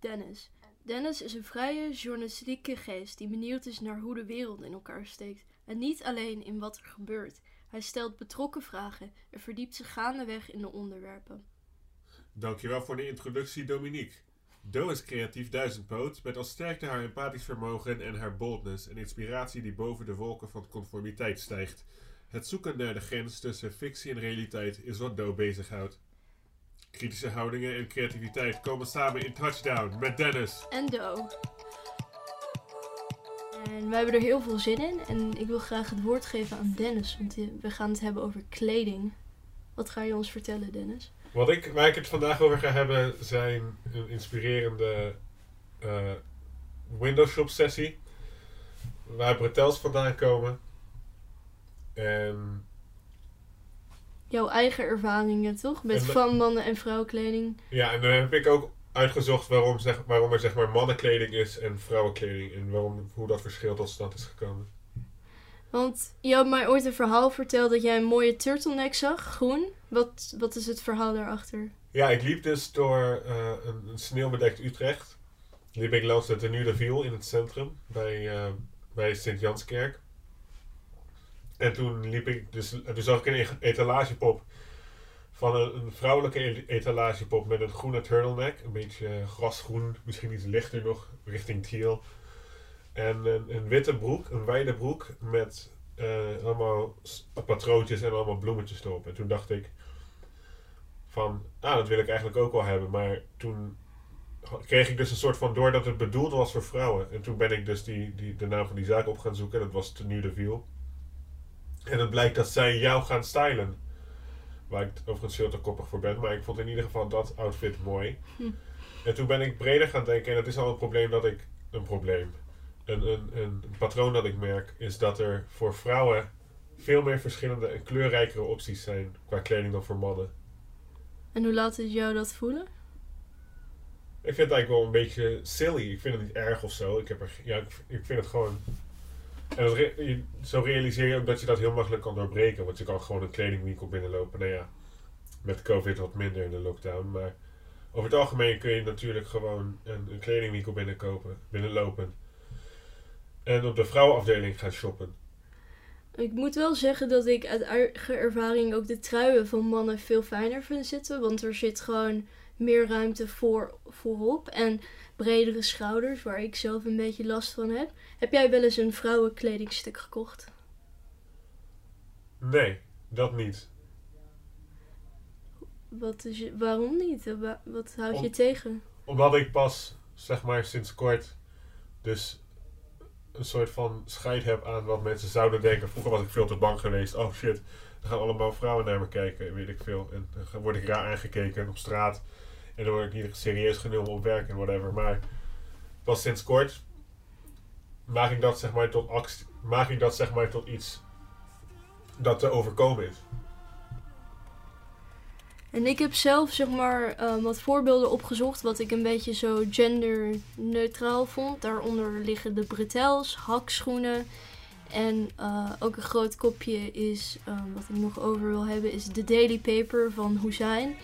Dennis. Dennis is een vrije, journalistieke geest die benieuwd is naar hoe de wereld in elkaar steekt. En niet alleen in wat er gebeurt. Hij stelt betrokken vragen en verdiept zich gaandeweg in de onderwerpen. Dankjewel voor de introductie, Dominique. Do is creatief duizendpoot, met als sterkte haar empathisch vermogen en haar boldness, een inspiratie die boven de wolken van conformiteit stijgt. Het zoeken naar de grens tussen fictie en realiteit is wat Do bezighoudt. Kritische houdingen en creativiteit komen samen in Touchdown met Dennis. En Do. En we hebben er heel veel zin in. En ik wil graag het woord geven aan Dennis, want we gaan het hebben over kleding. Wat ga je ons vertellen, Dennis? Wat ik, waar ik het vandaag over ga hebben zijn een inspirerende uh, Windows Shop sessie. Waar bretels vandaan komen. En... Jouw eigen ervaringen, toch? Met van mannen- en vrouwenkleding. Ja, en dan heb ik ook uitgezocht waarom, zeg, waarom er zeg maar mannenkleding is en vrouwenkleding. En waarom, hoe dat verschil tot stand is gekomen. Want je had mij ooit een verhaal verteld dat jij een mooie turtleneck zag, groen. Wat, wat is het verhaal daarachter? Ja, ik liep dus door uh, een, een, sneeuwbedekt Utrecht. Liep ik langs de Tenue de Ville in het centrum, bij, uh, bij Sint-Janskerk. En toen liep ik, dus zag ik een etalagepop van een, vrouwelijke etalagepop met een groene turtleneck. Een beetje grasgroen, misschien iets lichter nog, richting teal. En een, witte broek, een wijde broek met uh, allemaal patroontjes en allemaal bloemetjes erop. En toen dacht ik van, ah, dat wil ik eigenlijk ook wel hebben. Maar toen kreeg ik dus een soort van door dat het bedoeld was voor vrouwen. En toen ben ik dus die, die, de naam van die zaak op gaan zoeken. Dat was Tenue de Ville. En het blijkt dat zij jou gaan stylen. Waar ik overigens veel te koppig voor ben. Maar ik vond in ieder geval dat outfit mooi. Hm. En toen ben ik breder gaan denken. En het is al een probleem dat ik... Een probleem. Een, een, een patroon dat ik merk. Is dat er voor vrouwen veel meer verschillende en kleurrijkere opties zijn. Qua kleding dan voor mannen. En hoe laat het jou dat voelen? Ik vind het eigenlijk wel een beetje silly. Ik vind het niet erg of zo. Ik, heb er, ja, ik, ik vind het gewoon en zo realiseer je ook dat je dat heel makkelijk kan doorbreken. Want je kan gewoon een kledingwinkel binnenlopen. Nou ja, met COVID wat minder in de lockdown. Maar over het algemeen kun je natuurlijk gewoon een, een kledingwinkel binnenkopen, binnenlopen. En op de vrouwenafdeling gaan shoppen. Ik moet wel zeggen dat ik uit eigen ervaring ook de truien van mannen veel fijner vind zitten. Want er zit gewoon meer ruimte voor, voorop. En bredere schouders, waar ik zelf een beetje last van heb. Heb jij wel eens een vrouwenkledingstuk gekocht? Nee, dat niet. Wat is waarom niet? Wat houd je tegen? Omdat ik pas, zeg maar, sinds kort dus een soort van scheid heb aan wat mensen zouden denken. Vroeger was ik veel te bang geweest. Oh shit, er gaan allemaal vrouwen naar me kijken, weet ik veel. En dan word ik raar aangekeken op straat. En dan word ik niet serieus genomen op werk en whatever. Maar pas sinds kort maak ik dat zeg maar tot actie, maak ik dat zeg maar tot iets dat te overkomen is. En ik heb zelf zeg maar uh, wat voorbeelden opgezocht wat ik een beetje zo genderneutraal vond. Daaronder liggen de bretels, hakschoenen en uh, ook een groot kopje is, uh, wat ik nog over wil hebben, is de Daily Paper van Hussein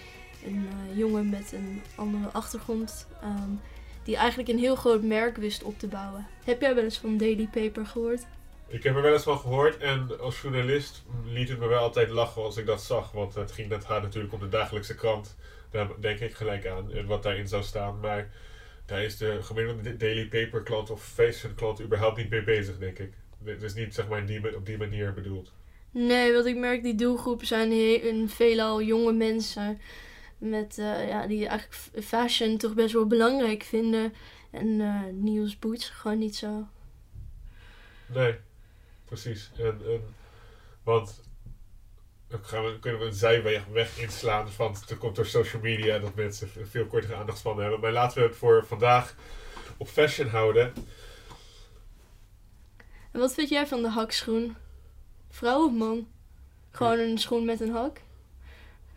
een uh, jongen met een andere achtergrond. Um, die eigenlijk een heel groot merk wist op te bouwen. Heb jij wel eens van Daily Paper gehoord? Ik heb er wel eens van gehoord en als journalist liet het me wel altijd lachen als ik dat zag. Want het ging net haar natuurlijk op de dagelijkse krant. Daar denk ik gelijk aan en wat daarin zou staan. Maar daar is de gemiddelde Daily Paper klant of fashion klant überhaupt niet mee bezig, denk ik. Het is niet zeg maar die, op die manier bedoeld. Nee, wat ik merk, die doelgroepen zijn heel, veelal jonge mensen met, uh, ja, die eigenlijk fashion toch best wel belangrijk vinden. En uh, Niels Boots gewoon niet zo. Nee, precies. En, en, want dan gaan we, kunnen we een zijweg weg inslaan van het komt door social media dat mensen veel kortere aandachtspannen hebben. Maar laten we het voor vandaag op fashion houden. En wat vind jij van de hakschoen? Vrouw of man? Gewoon een schoen met een hak?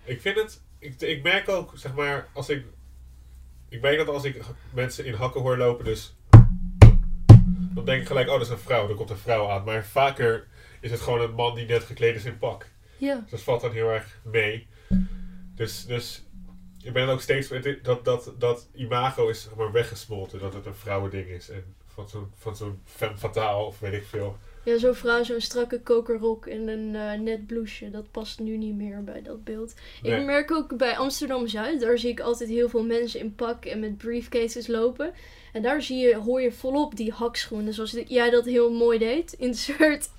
Ik vind het ik, ik merk ook, zeg maar, als ik. Ik weet dat als ik mensen in hakken hoor lopen, dus. Dan denk ik gelijk, oh, dat is een vrouw, er komt een vrouw aan. Maar vaker is het gewoon een man die net gekleed is in pak. Ja. Dus dat valt dan heel erg mee. Dus, dus ik ben ook steeds met dat, dat, dat imago is zeg maar weggesmolten. Dat het een vrouwending is. En van zo'n van zo'n femme fatale of weet ik veel. Ja, zo'n vrouw, zo'n strakke kokerrok en een eh, net blouseje. Dat past nu niet meer bij dat beeld. Nee. Ik merk ook bij Amsterdam-Zuid, daar zie ik altijd heel veel mensen in pak en met briefcases lopen. En daar zie je, hoor je volop die hakschoenen, zoals jij dat heel mooi deed. Insert.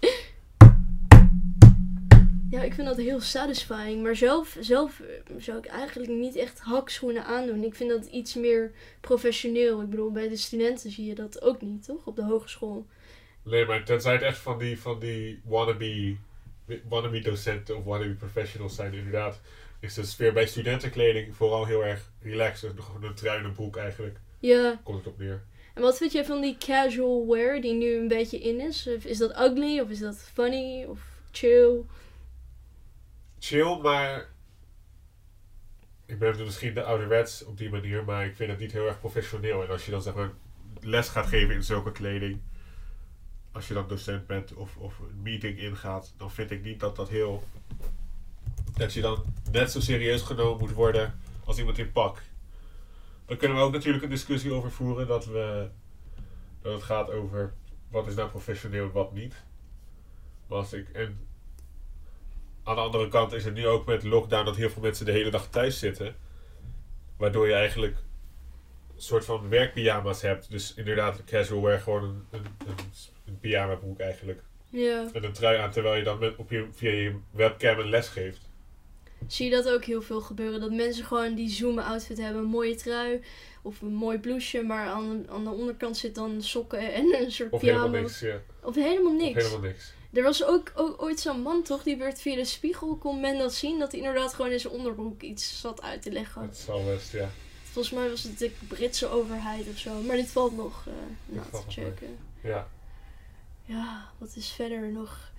Ja, ik vind dat heel satisfying. Maar zelf, zelf eh, zou ik eigenlijk niet echt hakschoenen aandoen. Ik vind dat iets meer professioneel. Ik bedoel, bij de studenten zie je dat ook niet, toch? Op de hogeschool. Nee, maar tenzij het echt van die, van die wannabe, wannabe docenten of wannabe professionals zijn, inderdaad. Is de sfeer bij studentenkleding vooral heel erg relaxed. Gewoon een trui en een broek eigenlijk. Ja, Komt het op neer. En wat vind jij van die casual wear die nu een beetje in is? Is dat ugly of is dat funny of chill? chill, maar ik ben misschien de ouderwets op die manier, maar ik vind het niet heel erg professioneel. En als je dan zeg maar les gaat geven in zulke kleding, als je dan docent bent of, of een meeting ingaat, dan vind ik niet dat dat heel. dat je dan net zo serieus genomen moet worden als iemand in pak. Dan kunnen we ook natuurlijk een discussie over voeren dat, we, dat het gaat over wat is nou professioneel en wat niet. Maar als ik, en aan de andere kant is het nu ook met lockdown dat heel veel mensen de hele dag thuis zitten. Waardoor je eigenlijk soort van werkpyjama's hebt. Dus inderdaad, casual wear, gewoon een, een, een, een pyjama broek eigenlijk. Ja. En een trui aan terwijl je dan met, op je, via je webcam een les geeft. Zie je dat ook heel veel gebeuren? Dat mensen gewoon die zoomen outfit hebben. Een mooie trui of een mooi blouseje. Maar aan, aan de onderkant zit dan sokken en een soort Of pyjama. helemaal niks. Ja. Of helemaal Of niks. helemaal niks. Er was ook, ook ooit zo'n man toch, die werd via de spiegel, kon men dat zien, dat hij inderdaad gewoon in zijn onderbroek iets zat uit te leggen. Het zal best, ja. Volgens mij was het de Britse overheid of zo. Maar dit valt nog eh na te checken. Ja. Ja, wat is verder nog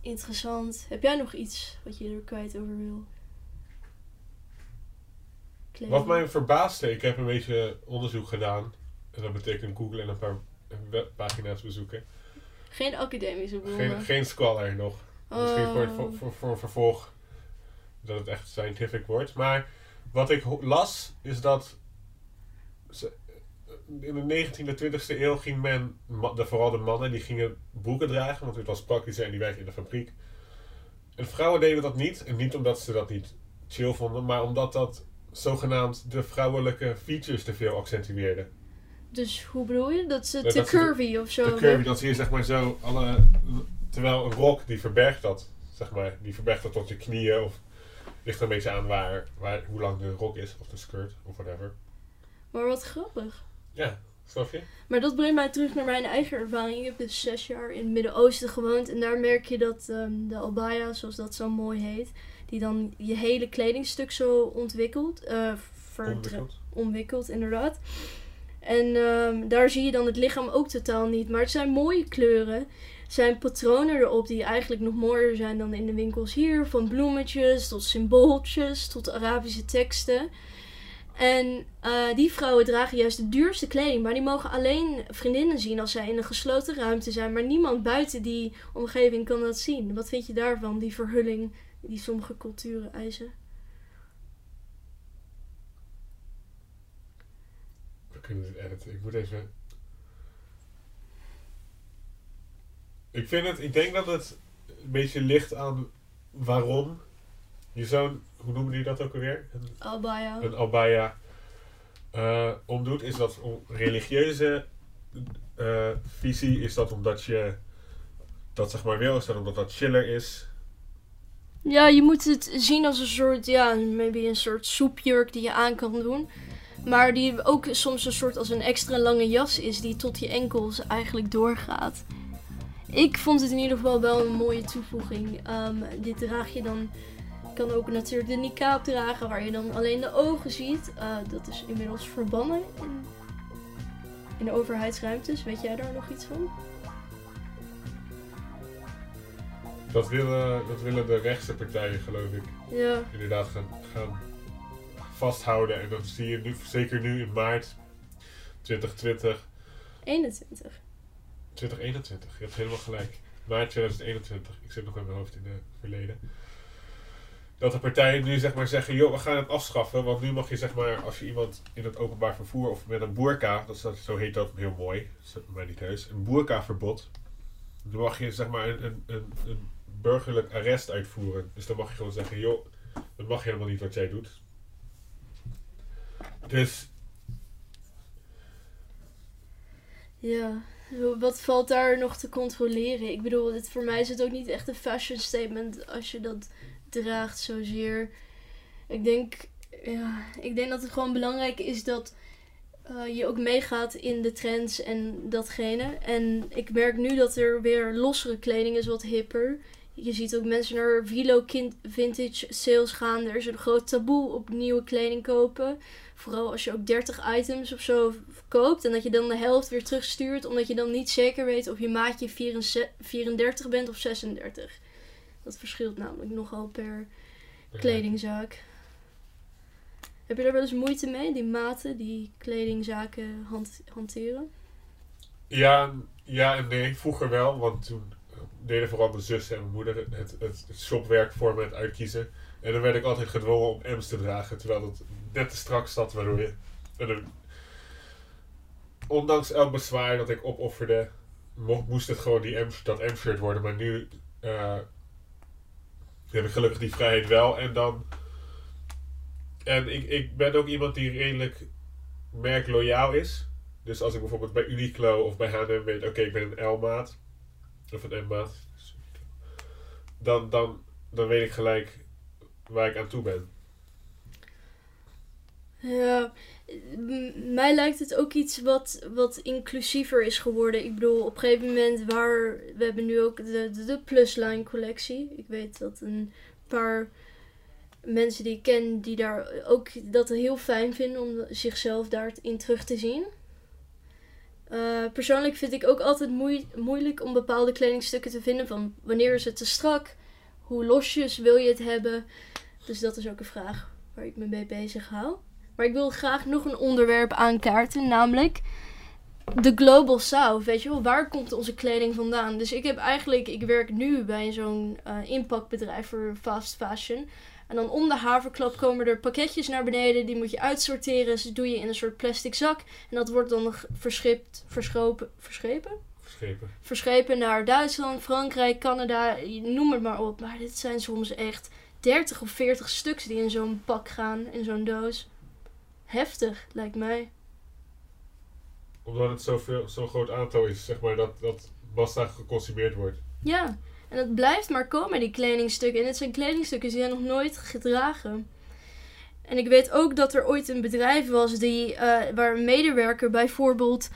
interessant? Heb jij nog iets wat je er kwijt over wil? Kleding. Wat mij verbaasde, ik heb een beetje onderzoek gedaan. En dat betekent googlen en een paar webpagina's bezoeken. Geen academische bronnen. Geen, geen scholar nog. Misschien voor, Oh. voor, voor, voor een vervolg dat het echt scientific wordt. Maar wat ik las is dat ze- in de 19e, 20e eeuw ging men, de, vooral de mannen, die gingen broeken dragen, want het was praktisch en die werkten in de fabriek. En vrouwen deden dat niet. En niet omdat ze dat niet chill vonden, maar omdat dat zogenaamd de vrouwelijke features te veel accentueerde. Dus hoe bedoel je? Dat ze te dat ze de- curvy of zo. Hebben? curvy, dat zie je zeg maar zo, alle, terwijl een rok die verbergt dat, zeg maar, die verbergt dat tot je knieën of ligt er een beetje aan waar, waar, hoe lang de rok is of de skirt of whatever. Maar wat grappig. Ja, snap je? Maar dat brengt mij terug naar mijn eigen ervaring. Ik heb dus zes jaar in het Midden-Oosten gewoond. En daar merk je dat ehm, de albaya, zoals dat zo mooi heet, die dan je hele kledingstuk zo ontwikkelt. eh verdra- Onbekend. omwikkeld, inderdaad. En ehm, daar zie je dan het lichaam ook totaal niet. Maar het zijn mooie kleuren. Zijn patronen erop die eigenlijk nog mooier zijn dan in de winkels hier. Van bloemetjes tot symbooltjes tot Arabische teksten. En eh, die vrouwen dragen juist de duurste kleding. Maar die mogen alleen vriendinnen zien als zij in een gesloten ruimte zijn. Maar niemand buiten die omgeving kan dat zien. Wat vind je daarvan, die verhulling die sommige culturen eisen? We kunnen dit editen. Ik moet even... Ik vind het, ik denk dat het een beetje ligt aan waarom je zo'n, hoe noemen die dat ook alweer? Een Albaya. een abaya eh, omdoet, is dat om religieuze eh, visie, is dat omdat je dat zeg maar wil, is dat omdat dat chiller is. Ja, je moet het zien als een soort, ja, maybe een soort soepjurk die je aan kan doen. Maar die ook soms een soort als een extra lange jas is die tot je enkels eigenlijk doorgaat. Ik vond het in ieder geval wel een mooie toevoeging. Ehm, dit draag je dan, je kan ook natuurlijk de niqab dragen waar je dan alleen de ogen ziet. Eh, dat is inmiddels verbannen in, in de overheidsruimtes. Weet jij daar nog iets van? Dat willen, dat willen de rechtse partijen, geloof ik, Ja. inderdaad gaan, gaan vasthouden. En dat zie je nu, zeker nu in maart 2020, 21. 2021. Je hebt helemaal gelijk. Maart 2021. Ik zit nog in mijn hoofd in het verleden. dat de partijen nu zeg maar zeggen, joh, we gaan het afschaffen. Want nu mag je zeg maar, als je iemand in het openbaar vervoer of met een boerka, dat is, zo heet dat heel mooi, dat is niet heus, een boerkaverbod. Dan mag je zeg maar een, een, een burgerlijk arrest uitvoeren. Dus dan mag je gewoon zeggen, joh, dat mag helemaal niet wat jij doet. Dus Ja, wat valt daar nog te controleren? Ik bedoel, voor mij is het ook niet echt een fashion statement als je dat draagt zozeer. Ik denk, ja, ik denk dat het gewoon belangrijk is dat eh, je ook meegaat in de trends en datgene. En ik merk nu dat er weer lossere kleding is, wat hipper. Je ziet ook mensen naar Vilo Vintage sales gaan. Er is een groot taboe op nieuwe kleding kopen. Vooral als je ook 30 items of zo koopt. En dat je dan de helft weer terugstuurt. Omdat je dan niet zeker weet of je maatje 34 bent of 36. Dat verschilt namelijk nogal per kledingzaak. Heb je daar wel eens moeite mee, die maten, die kledingzaken hanteren? Ja, ja en nee. Vroeger wel, want toen deden vooral mijn zus en mijn moeder het, het, shopwerk voor me uitkiezen. En dan werd ik altijd gedwongen om M's te dragen, terwijl het net te strak zat, waardoor je... ondanks elk bezwaar dat ik opofferde, moest het gewoon die M, dat M-shirt worden. Maar nu uh, heb ik gelukkig die vrijheid wel. En dan... En ik, ik ben ook iemand die redelijk merkloyaal is. Dus als ik bijvoorbeeld bij Uniqlo of bij H&M weet, oké, ik ben een L-maat of een M-maat, dan, dan, dan weet ik gelijk waar ik aan toe ben. Ja, mij lijkt het ook iets wat, wat inclusiever is geworden. Ik bedoel, op een gegeven moment waar... We hebben nu ook de, de, Plusline collectie. Ik weet dat een paar mensen die ik ken, die daar ook dat heel fijn vinden om zichzelf daarin terug te zien. Uh, persoonlijk vind ik ook altijd moeilijk om bepaalde kledingstukken te vinden. Van wanneer is het te strak? Hoe losjes wil je het hebben? Dus dat is ook een vraag waar ik me mee bezig hou. Maar ik wil graag nog een onderwerp aankaarten, namelijk de Global South. Weet je wel, waar komt onze kleding vandaan? Dus ik heb eigenlijk, ik werk nu bij zo'n uh, inpakbedrijf voor fast fashion. En dan om de haverklap komen er pakketjes naar beneden. Die moet je uitsorteren. Dus doe je in een soort plastic zak. En dat wordt dan nog verschipt, verschopen, verschepen? Verschepen. Verschepen naar Duitsland, Frankrijk, Canada, noem het maar op. Maar dit zijn soms echt 30 of 40 stuks die in zo'n pak gaan, in zo'n doos. Heftig, lijkt mij. Omdat het zo'n groot aantal is, zeg maar, dat, dat massa geconsumeerd wordt. Ja, en het blijft maar komen, die kledingstukken. En het zijn kledingstukken die zijn nog nooit gedragen. En ik weet ook dat er ooit een bedrijf was die, uh, waar een medewerker bijvoorbeeld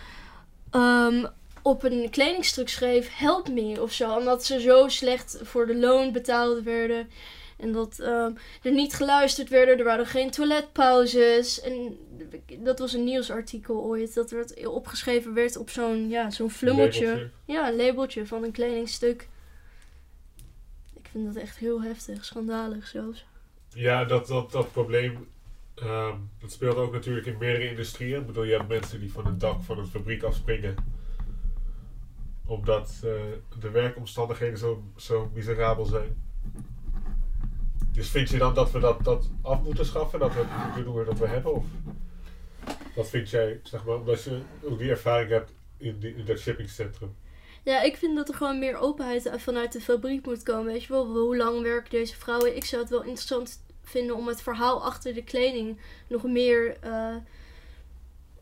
um, op een kledingstuk schreef: Help me of zo. Omdat ze zo slecht voor de loon betaald werden. En dat um, er niet geluisterd werden, er waren geen toiletpauzes. En dat was een nieuwsartikel ooit. Dat werd opgeschreven werd op zo'n ja, zo'n flummeltje. Ja, een labeltje van een kledingstuk vind dat echt heel heftig, schandalig zelfs. Ja, dat, dat, dat probleem ehm, dat speelt ook natuurlijk in meerdere industrieën. Ik bedoel, je hebt mensen die van het dak van een fabriek afspringen. Omdat uh, de werkomstandigheden zo, zo miserabel zijn. Dus vind je dan dat we dat, dat af moeten schaffen? Dat we het doen dat we hebben? Of wat vind jij, zeg maar, omdat je ook die ervaring hebt in, die, in dat shippingcentrum? Ja, ik vind dat er gewoon meer openheid vanuit de fabriek moet komen. Weet je wel, hoe lang werken deze vrouwen? Ik zou het wel interessant vinden om het verhaal achter de kleding nog meer uh,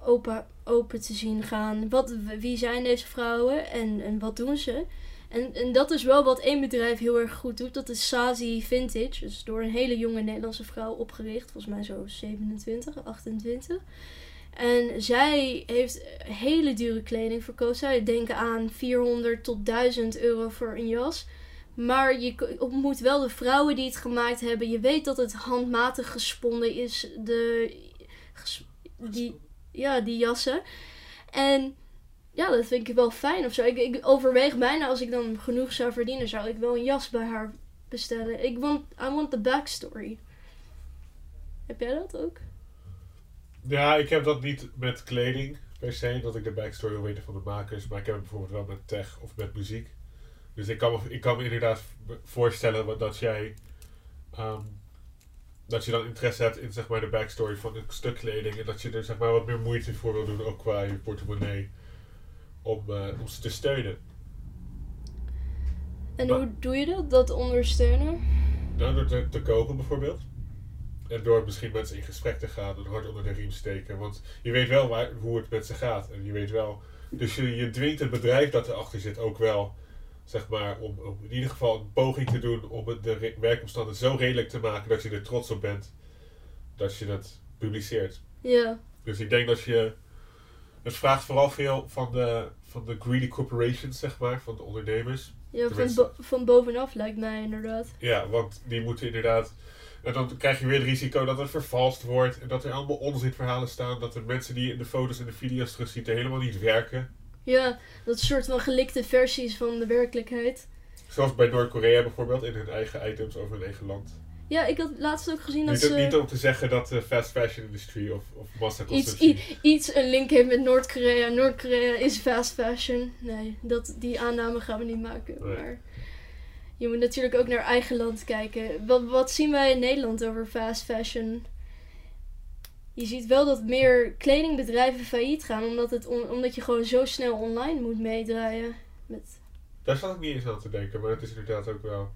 open, open te zien gaan. Wat, wie zijn deze vrouwen en, en wat doen ze? En, en dat is wel wat één bedrijf heel erg goed doet. Dat is Sazi Vintage. Dus door een hele jonge Nederlandse vrouw opgericht. Volgens mij zo 27, 28. En zij heeft hele dure kleding verkocht. Zij denken aan 400 tot 1000 euro voor een jas. Maar je ontmoet wel de vrouwen die het gemaakt hebben. Je weet dat het handmatig gesponnen is. De, die, ja, die jassen. En ja, dat vind ik wel fijn of zo. Ik, ik overweeg bijna als ik dan genoeg zou verdienen, zou ik wel een jas bij haar bestellen. Ik want, I want the backstory. Heb jij dat ook? Ja, ik heb dat niet met kleding per se, dat ik de backstory wil weten van de makers. Maar ik heb het bijvoorbeeld wel met tech of met muziek. Dus ik kan me, ik kan me inderdaad voorstellen dat jij um, dat je dan interesse hebt in zeg maar, de backstory van een stuk kleding. En dat je er zeg maar, wat meer moeite voor wil doen, ook qua je portemonnee. Om, eh, om ze te steunen. En Maar- hoe doe je dat? Dat ondersteunen? Nou, door te, te kopen bijvoorbeeld. En door misschien met ze in gesprek te gaan en hard onder de riem steken. Want je weet wel waar, hoe het met ze gaat. En je weet wel. Dus je, je dwingt het bedrijf dat erachter zit ook wel. Zeg maar, om, om in ieder geval een poging te doen om het, de werkomstandigheden zo redelijk te maken dat je er trots op bent. Dat je dat publiceert. Ja. Dus ik denk dat je. Het vraagt vooral veel van de, van de greedy corporations, zeg maar, van de ondernemers. Ja, van, bo- van bovenaf lijkt mij inderdaad. Ja, want die moeten inderdaad. En dan krijg je weer het risico dat het vervalst wordt. En dat er allemaal onzinverhalen staan. Dat de mensen die je in de foto's en de video's terugziet er helemaal niet werken. Ja, dat soort van gelikte versies van de werkelijkheid. Zoals bij Noord-Korea bijvoorbeeld, in hun eigen items over hun eigen land. Ja, ik had laatst ook gezien dat Niet, ze niet om te zeggen dat de fast fashion industrie of, of iets, massaconsumptie... i- iets een link heeft met Noord-Korea. Noord-Korea is fast fashion. Nee, dat, die aanname gaan we niet maken. Nee. Maar je moet natuurlijk ook naar eigen land kijken. Wat, wat zien wij in Nederland over fast fashion? Je ziet wel dat meer kledingbedrijven failliet gaan, omdat, het omdat je gewoon zo snel online moet meedraaien. Met, Daar zat ik niet eens aan te denken, maar het is inderdaad ook wel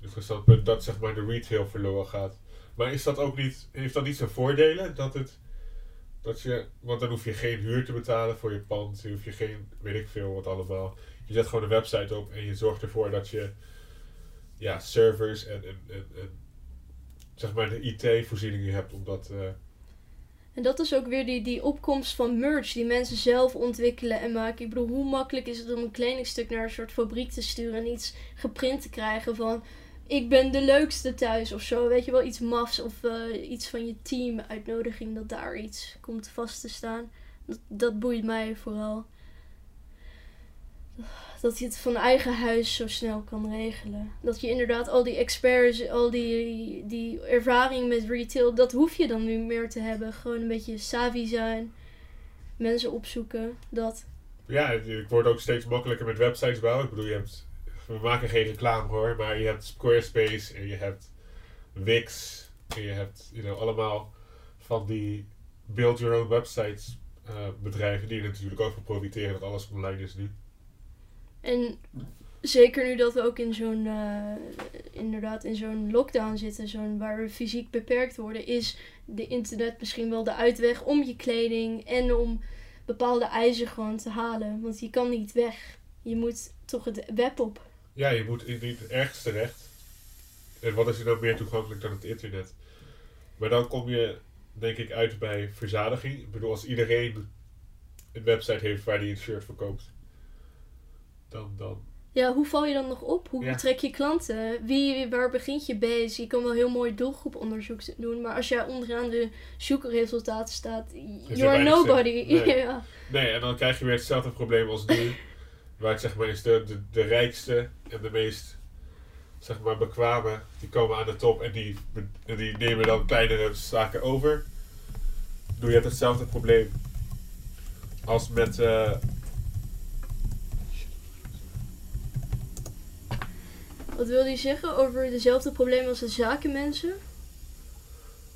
interessant punt dat zeg maar de retail verloren gaat. Maar is dat ook niet, heeft dat niet zijn voordelen? Dat het, dat je, want dan hoef je geen huur te betalen voor je pand, dan hoef je geen, weet ik veel wat allemaal. Je zet gewoon een website op en je zorgt ervoor dat je ja, servers en, en, en, zeg maar de IT-voorzieningen hebt om dat... eh, En dat is ook weer die, die opkomst van merch die mensen zelf ontwikkelen en maken. Ik bedoel, hoe makkelijk is het om een kledingstuk naar een soort fabriek te sturen en iets geprint te krijgen van ik ben de leukste thuis of zo. Weet je wel, iets mafs of eh, iets van je team, uitnodiging dat daar iets komt vast te staan. Dat boeit mij vooral. Dat je het van eigen huis zo snel kan regelen. Dat je inderdaad al die experts, al die, die ervaring met retail, dat hoef je dan nu meer te hebben. Gewoon een beetje savvy zijn. Mensen opzoeken. Dat. Ja, het wordt ook steeds makkelijker met websites bouwen. Ik bedoel, je hebt, we maken geen reclame hoor, maar je hebt Squarespace en je hebt Wix en je hebt you know, allemaal van die build your own websites eh, bedrijven die er natuurlijk ook van profiteren dat alles online is nu. En zeker nu dat we ook in zo'n, eh, inderdaad in zo'n lockdown zitten, zo'n waar we fysiek beperkt worden, is de internet misschien wel de uitweg om je kleding en om bepaalde eisen gewoon te halen. Want je kan niet weg. Je moet toch het web op. Ja, je moet ergens terecht. En wat is er nou meer toegankelijk dan het internet? Maar dan kom je, denk ik, uit bij verzadiging. Ik bedoel, als iedereen een website heeft waar die een shirt verkoopt, dan, dan Ja, hoe val je dan nog op? Hoe Ja. betrek je klanten? Wie, waar begint je bezig? Je kan wel heel mooi doelgroeponderzoek doen, maar als jij onderaan de zoekresultaten staat, you're weinig zin. nobody. Nee. ja. Nee, en dan krijg je weer hetzelfde probleem als nu. waar het zeg maar is de, de, de rijkste en de meest zeg maar bekwame, die komen aan de top en die, die nemen dan kleinere zaken over. Doe je hebt hetzelfde probleem als met. eh, Wat wil je zeggen over dezelfde problemen als de zakenmensen?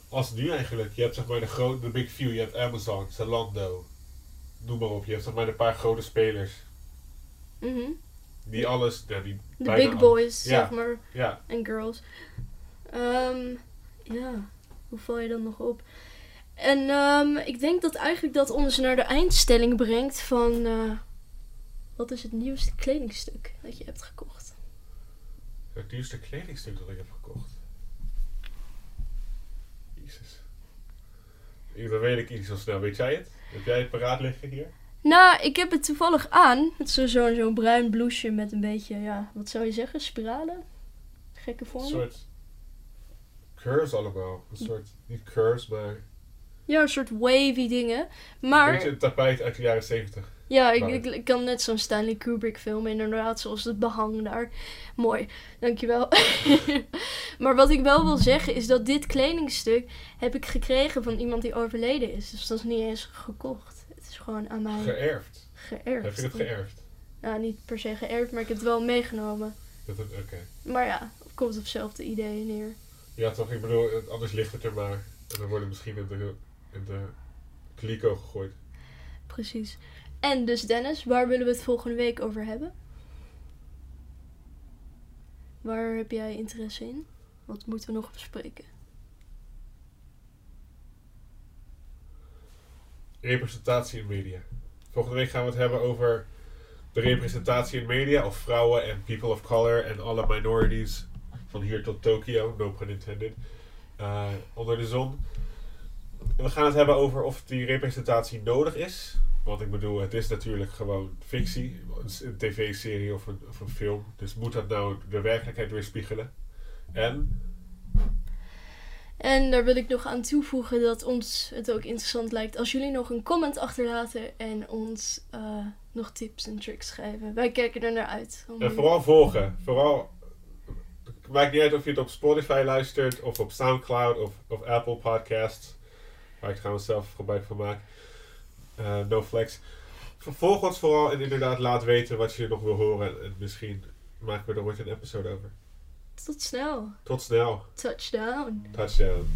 als nu eigenlijk. Je hebt zeg maar de, grote de big few. Je hebt Amazon, Zalando. Noem maar op. Je hebt zeg maar een paar grote spelers. Mhm. Die alles. Ja, die De big boys, Ja. zeg maar, Ja, en girls. Ehm, ja, hoe val je dan nog op? En ehm, ik denk dat eigenlijk dat ons naar de eindstelling brengt van... eh, wat is het nieuwste kledingstuk dat je hebt gekocht? Het duurste kledingstuk dat ik heb gekocht. Jezus. Ik- Dat weet ik niet zo snel. Weet jij het? Heb jij het paraat liggen hier? Nou, ik heb het toevallig aan. Het is zo- zo'n zo'n bruin blouseje met een beetje, ja, wat zou je zeggen, spiralen? Gekke Een vormen. soort curves allemaal. Een soort, niet curves, maar Ja, een soort wavy dingen. Maar... een beetje een tapijt uit de jaren 70. Ja, ik, Wauw. ik, ik kan net zo'n Stanley Kubrick film inderdaad, zoals het behang daar. Mooi, dankjewel. maar wat ik wel wil zeggen is dat dit kledingstuk heb ik gekregen van iemand die overleden is. Dus dat is niet eens gekocht. Het is gewoon aan mij Geërfd. geërfd. Heb je het geërfd? Ja, niet per se geërfd, maar ik heb het wel meegenomen. Oké. Maar ja, het komt op hetzelfde idee neer. Ja, toch? Ik bedoel, anders ligt het er maar. En dan worden misschien in de, in de kliko gegooid. Precies. En dus Dennis, waar willen we het volgende week over hebben? Waar heb jij interesse in? Wat moeten we nog bespreken? Representatie in media. Volgende week gaan we het hebben over de representatie in media of vrouwen en people of color en alle minorities van hier tot Tokio, no pun intended, uh, onder de zon. En we gaan het hebben over of die representatie nodig is. Want ik bedoel, het is natuurlijk gewoon fictie, een tv-serie of een, of een film. Dus moet dat nou de werkelijkheid weerspiegelen? En en daar wil ik nog aan toevoegen dat ons het ook interessant lijkt als jullie nog een comment achterlaten en ons uh, nog tips en tricks schrijven. Wij kijken er naar uit. En vooral volgen. Vooral, het maakt niet uit of je het op Spotify luistert of op Soundcloud of, of Apple Podcasts. Waar ik trouwens zelf gebruik van maak. Uh, no flex. Volg ons vooral en inderdaad laat weten wat je nog wil horen. En misschien maken we er ooit een episode over. Tot snel. Tot snel. Touchdown. Touchdown.